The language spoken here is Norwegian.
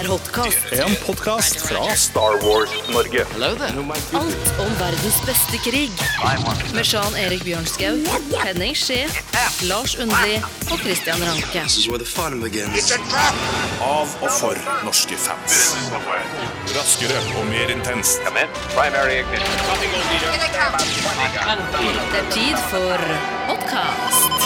er Hotcast. En podkast fra Star Wars-Norge. Alt om verdens beste krig. Med Jean-Erik Bjørnskau, Henning Skje, Lars Undli og Christian Ranke. Av og for norske fans. Raskere og mer intenst. Det er tid for podkast.